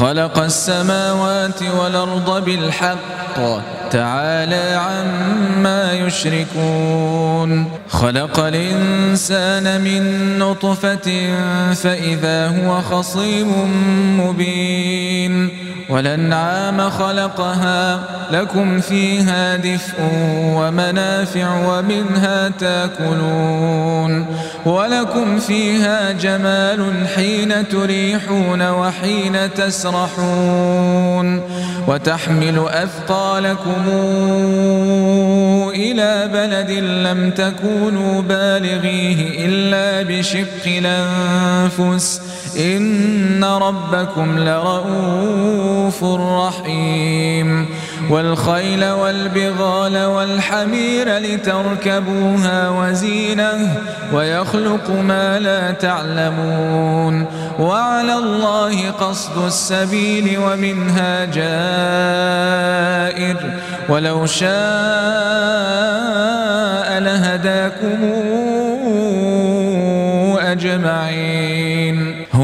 خلق السماوات والأرض بالحق. تعالى عما يشركون. خلق الإنسان من نطفة فإذا هو خصيم مبين. والأنعام خلقها. لكم فيها دفء ومنافع ومنها تاكلون. ولكم فيها جمال حين تريحون وحين تسرحون. وتحمل أثقالكم إلى بلد لم تكونوا بالغيه إلا بشق الأنفس. إن ربكم لرؤوف رحيم والخيل والبغال والحمير لتركبوها وزينه ويخلق ما لا تعلمون وعلى الله قصد السبيل ومنها جائر ولو شاء لهداكم أجمعين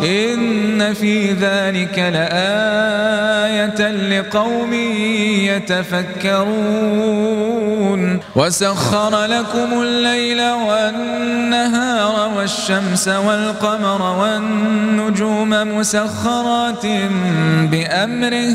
إن في ذلك لآية لقوم يتفكرون. وسخر لكم الليل والنهار والشمس والقمر والنجوم مسخرات بأمره.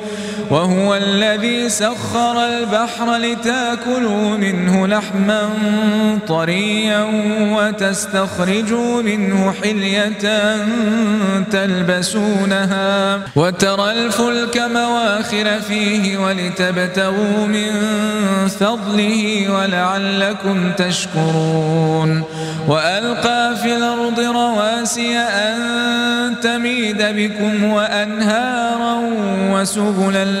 وهو الذي سخر البحر لتاكلوا منه لحما طريا وتستخرجوا منه حلية تلبسونها وترى الفلك مواخر فيه ولتبتغوا من فضله ولعلكم تشكرون وألقى في الأرض رواسي أن تميد بكم وأنهارا وسبلا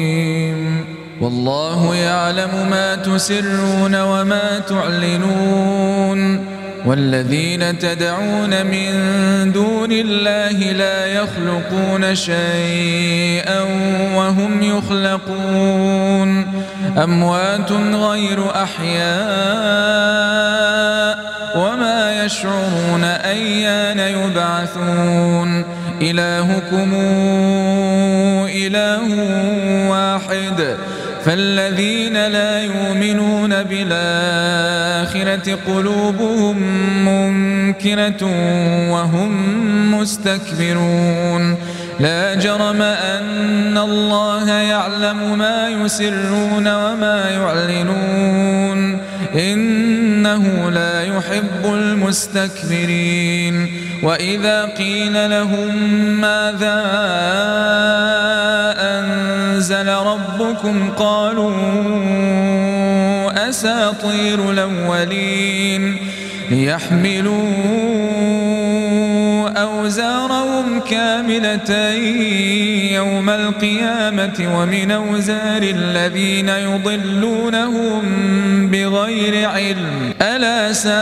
والله يعلم ما تسرون وما تعلنون والذين تدعون من دون الله لا يخلقون شيئا وهم يخلقون أموات غير أحياء وما يشعرون أيان يبعثون إلهكم إله واحد فالذين لا يؤمنون بالآخرة قلوبهم منكرة وهم مستكبرون. لا جرم أن الله يعلم ما يسرون وما يعلنون. إن إنه لا يحب المستكبرين. وإذا قيل لهم ماذا أنزل ربكم قالوا أساطير الأولين ليحملون أوزارهم كاملة يوم القيامة ومن أوزار الذين يضلونهم بغير علم. ألا يزرون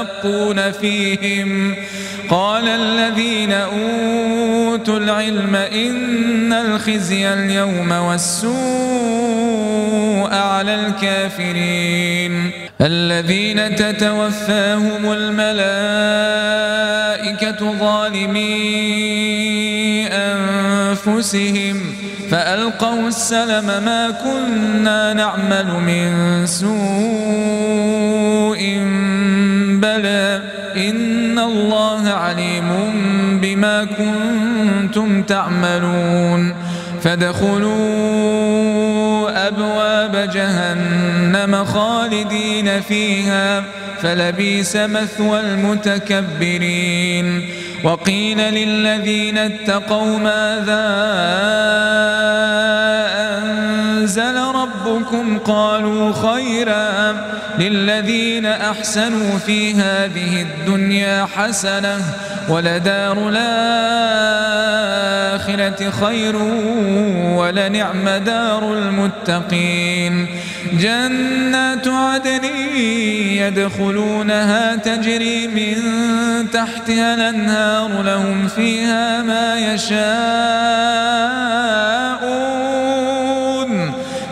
تشاقون فيهم. قال الذين أوتوا العلم إن الخزي اليوم والسوء على الكافرين. الذين تتوفاهم الملائكة ظالمي أنفسهم فألقوا السلم ما كنا نعمل من سوء بلى إن الله عليم بما كنتم تعملون. فادخلوا أبواب جهنم خالدين فيها فلبيس مثوى المتكبرين. وقيل للذين اتقوا ماذا أنزل ربكم قالوا خيرا للذين أحسنوا في هذه الدنيا حسنة ولدار الآخرة خير ولنعم دار المتقين جنات عدن يدخلونها تجري من تحتها الأنهار لهم فيها ما يشاءون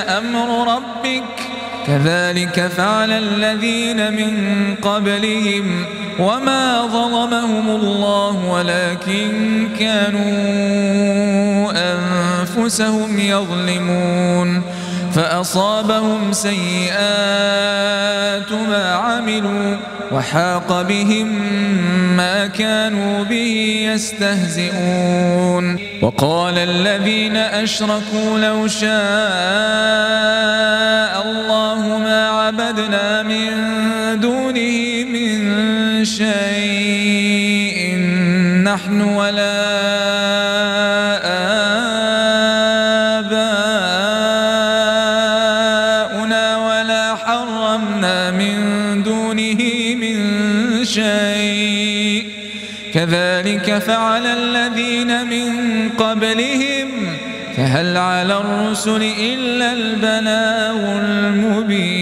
أمر ربك. كذلك فعل الذين من قبلهم وما ظلمهم الله ولكن كانوا أنفسهم يظلمون. فأصابهم سيئات ما عملوا. وحاق بهم ما كانوا به يستهزئون. وقال الذين أشركوا لو شاء الله ما عبدنا من دونه من شيء. نحن ولا كذلك فعل الذين من قبلهم فهل على الرسل إلا البلاغ المبين؟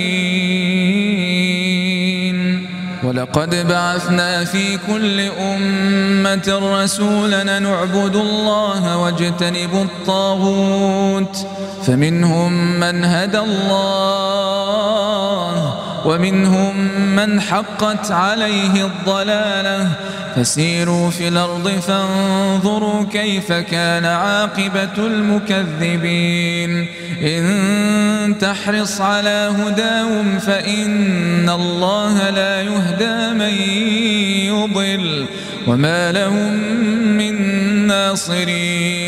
ولقد بعثنا في كل أمة رسولا نعبد الله واجتنب الطاغوت فمنهم من هدى الله ومنهم من حقت عليه الضلالة. فسيروا في الأرض فانظروا كيف كان عاقبة المكذبين. إن تحرص على هداهم فإن الله لا يهدى من يضل. وما لهم من ناصرين.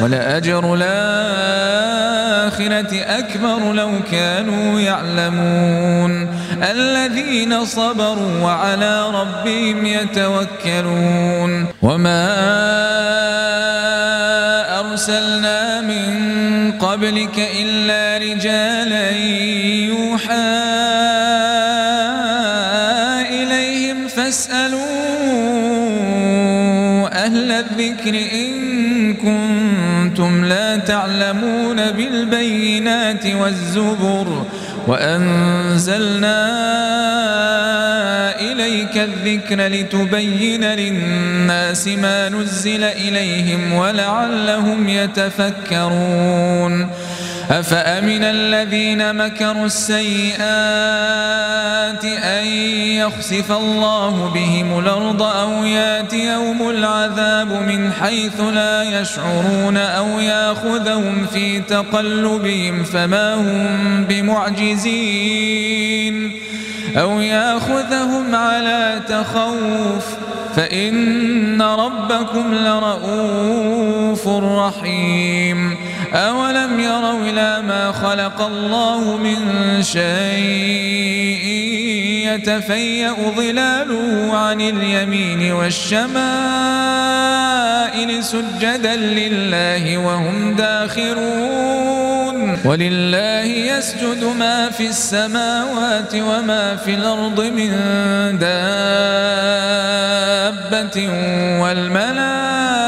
ولأجر الآخرة أكبر لو كانوا يعلمون. الذين صبروا وعلى ربهم يتوكلون. وما أرسلنا من قبلك إلا رجالا بالبينات والزبر وأنزلنا إليك الذكر لتبين للناس ما نزل إليهم ولعلهم يتفكرون أفأمن الذين مكروا السيئات أن يخسف الله بهم الأرض أو ياتيهم العذاب من حيث لا يشعرون أو يأخذهم في تقلبهم فما هم بمعجزين أو يأخذهم على تخوف فإن ربكم لرؤوف رحيم أولم يروا إلى ما خلق الله من شيء يتفيأ ظلاله عن اليمين والشمائل سجدا لله وهم داخرون ولله يسجد ما في السماوات وما في الأرض من دابة والملائكة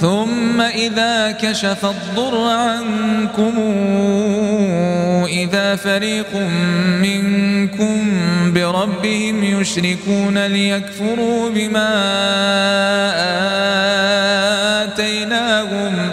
ثم إذا كشف الضر عنكم إذا فريق منكم بربهم يشركون ليكفروا بما آتيناهم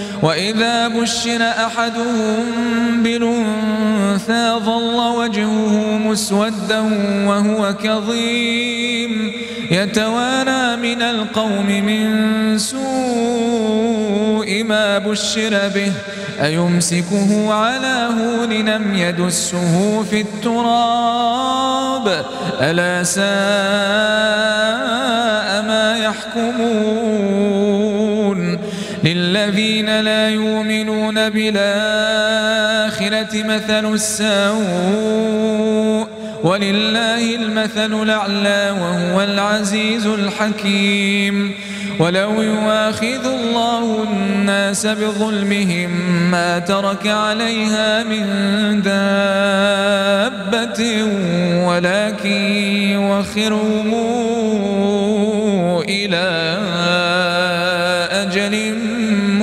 وإذا بشر أحدهم بالأنثى ظل وجهه مسودا وهو كظيم. يتوانى من القوم من سوء ما بشر به. أيمسكه على هون لم يدسه في التراب؟ ألا ساء ما يحكمون. للذين لا يؤمنون بالآخرة مثل السوء ولله المثل الأعلى وهو العزيز الحكيم ولو يواخذ الله الناس بظلمهم ما ترك عليها من دابة ولكن يوخرهم إلى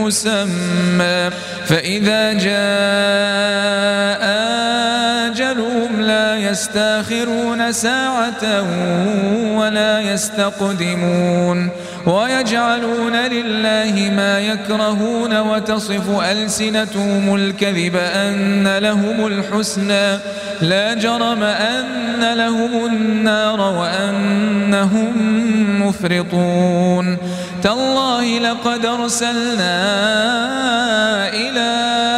مسمى. فإذا جاء أجلهم لا يستأخرون ساعة ولا يستقدمون. ويجعلون لله ما يكرهون وتصف ألسنتهم الكذب أن لهم الحسنى. لا جرم أن لهم النار وأنهم مفرطون. تالله لقد أرسلنا إلى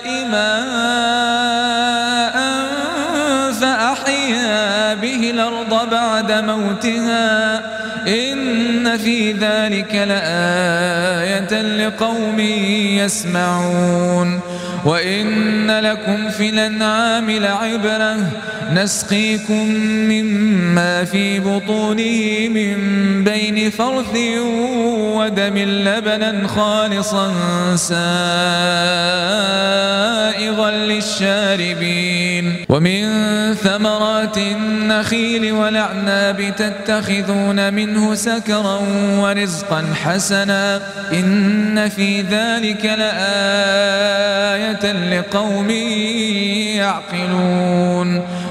فأحيا به الأرض بعد موتها إن في ذلك لآية لقوم يسمعون وإن لكم في الأنعام لعبرة نسقيكم مما في بطونه من بين فرث ودم لبنا خالصا سائغا للشاربين. ومن ثمرات النخيل والأعناب تتخذون منه سكرا ورزقا حسنا. إن في ذلك لآية لقوم يعقلون.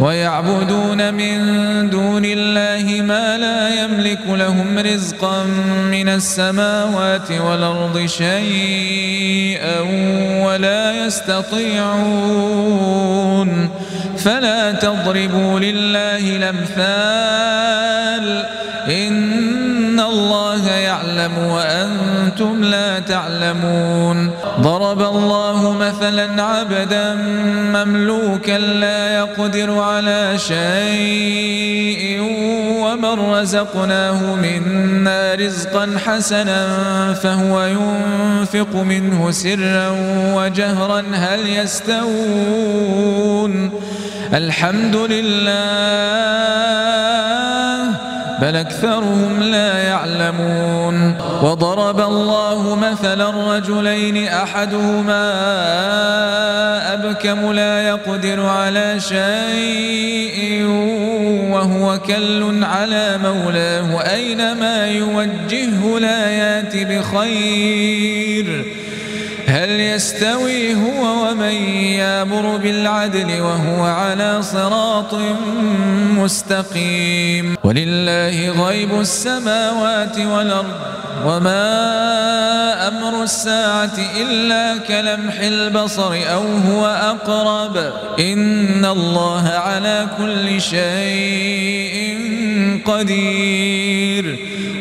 ويعبدون من دون الله ما لا يملك لهم رزقا من السماوات والأرض شيئا ولا يستطيعون. فلا تضربوا لله الأمثال إن الله يعلم وأنتم لا تعلمون. ضرب الله مثلا عبدا مملوكا لا يقدر على شيء ومن رزقناه منا رزقا حسنا فهو ينفق منه سرا وجهرا. هل يستوون؟ الحمد لله. بل أكثرهم لا يعلمون. وضرب الله مثلا رجلين أحدهما أبكم لا يقدر على شيء وهو كل على مولاه أينما يوجهه لا يات بخير. هل يستوي هو ومن يامر بالعدل وهو على صراط مستقيم؟ ولله غيب السماوات والأرض وما أمر الساعة إلا كلمح البصر أو هو أقرب. إن الله على كل شيء قدير.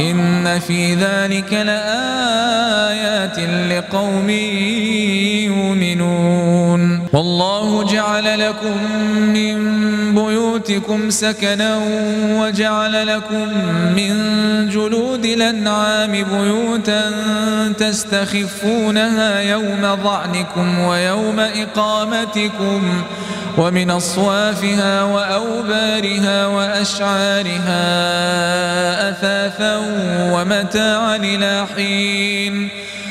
إن في ذلك لآيات لقوم يؤمنون. والله جعل لكم من بيوتكم سكنا وجعل لكم من جلود الأنعام بيوتا تستخفونها يوم ضعنكم ويوم إقامتكم ومن أصوافها وأوبارها وأشعارها أثاثا ومتاعا إلى حين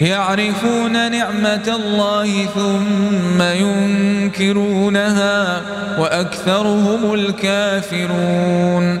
يعرفون نعمة الله ثم ينكرونها وأكثرهم الكافرون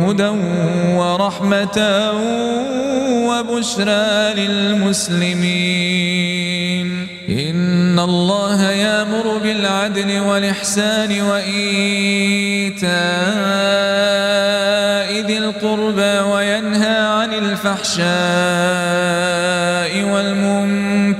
وهدى ورحمة وبشرى للمسلمين. إن الله يأمر بالعدل والإحسان وإيتاء ذي القربى وينهى عن الفحشاء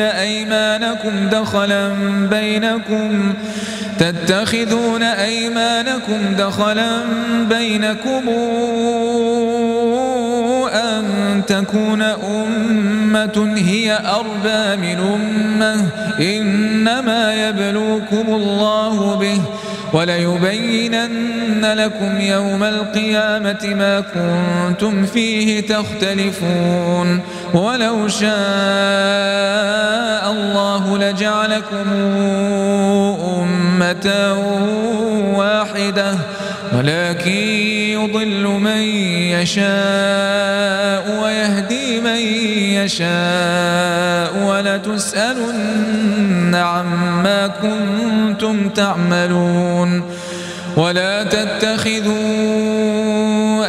أيمانكم دخلا بينكم؟ تتخذون أيمانكم دخلا بينكم أن تكون أمة هي أربى من أمة إنما يبلوكم الله به. وليبينن لكم يوم القيامة ما كنتم فيه تختلفون. ولو شاء الله لجعلكم أمة واحدة. ولكن يضل من يشاء ويهدي من يشاء ولتسألن عما كنتم تعملون ولا تتخذوا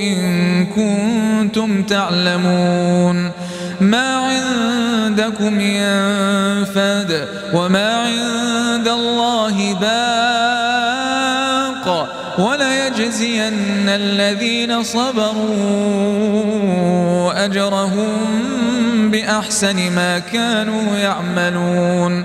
إن كنتم تعلمون ما عندكم ينفد وما عند الله باق وليجزين الذين صبروا أجرهم بأحسن ما كانوا يعملون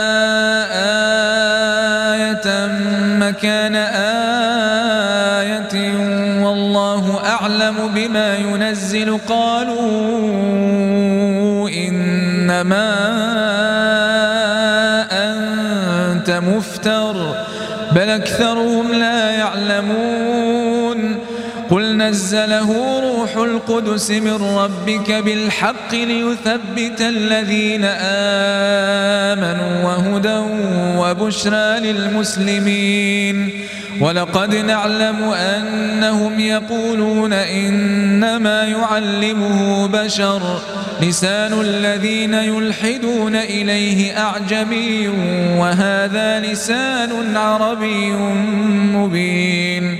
مكان آية والله أعلم بما ينزل قالوا إنما أنت مفتر بل أكثرهم لا يعلمون نزله روح القدس من ربك بالحق ليثبت الذين آمنوا وهدى وبشرى للمسلمين. ولقد نعلم أنهم يقولون إنما يعلمه بشر. لسان الذين يلحدون إليه أعجمي وهذا لسان عربي مبين.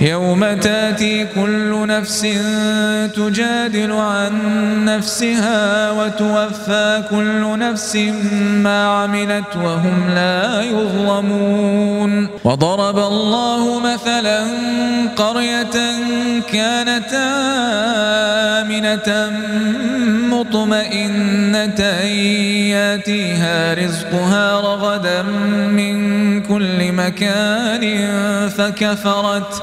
يوم تاتي كل نفس تجادل عن نفسها وتوفى كل نفس ما عملت وهم لا يظلمون. وضرب الله مثلا قرية كانت آمنة مطمئنة ياتيها رزقها رغدا من كل مكان فكفرت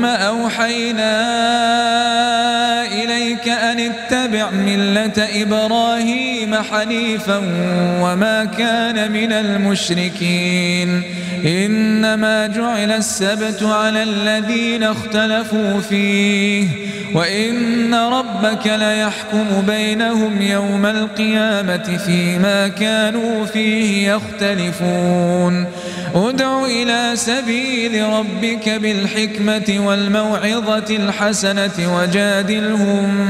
ثم أوحينا إليك أن اتبع ملة إبراهيم حنيفا وما كان من المشركين. إنما جعل السبت على الذين اختلفوا فيه. وإن ربك ليحكم بينهم يوم القيامة فيما كانوا فيه يختلفون. ادع إلى سبيل ربك بالحكمة والموعظة الحسنة وجادلهم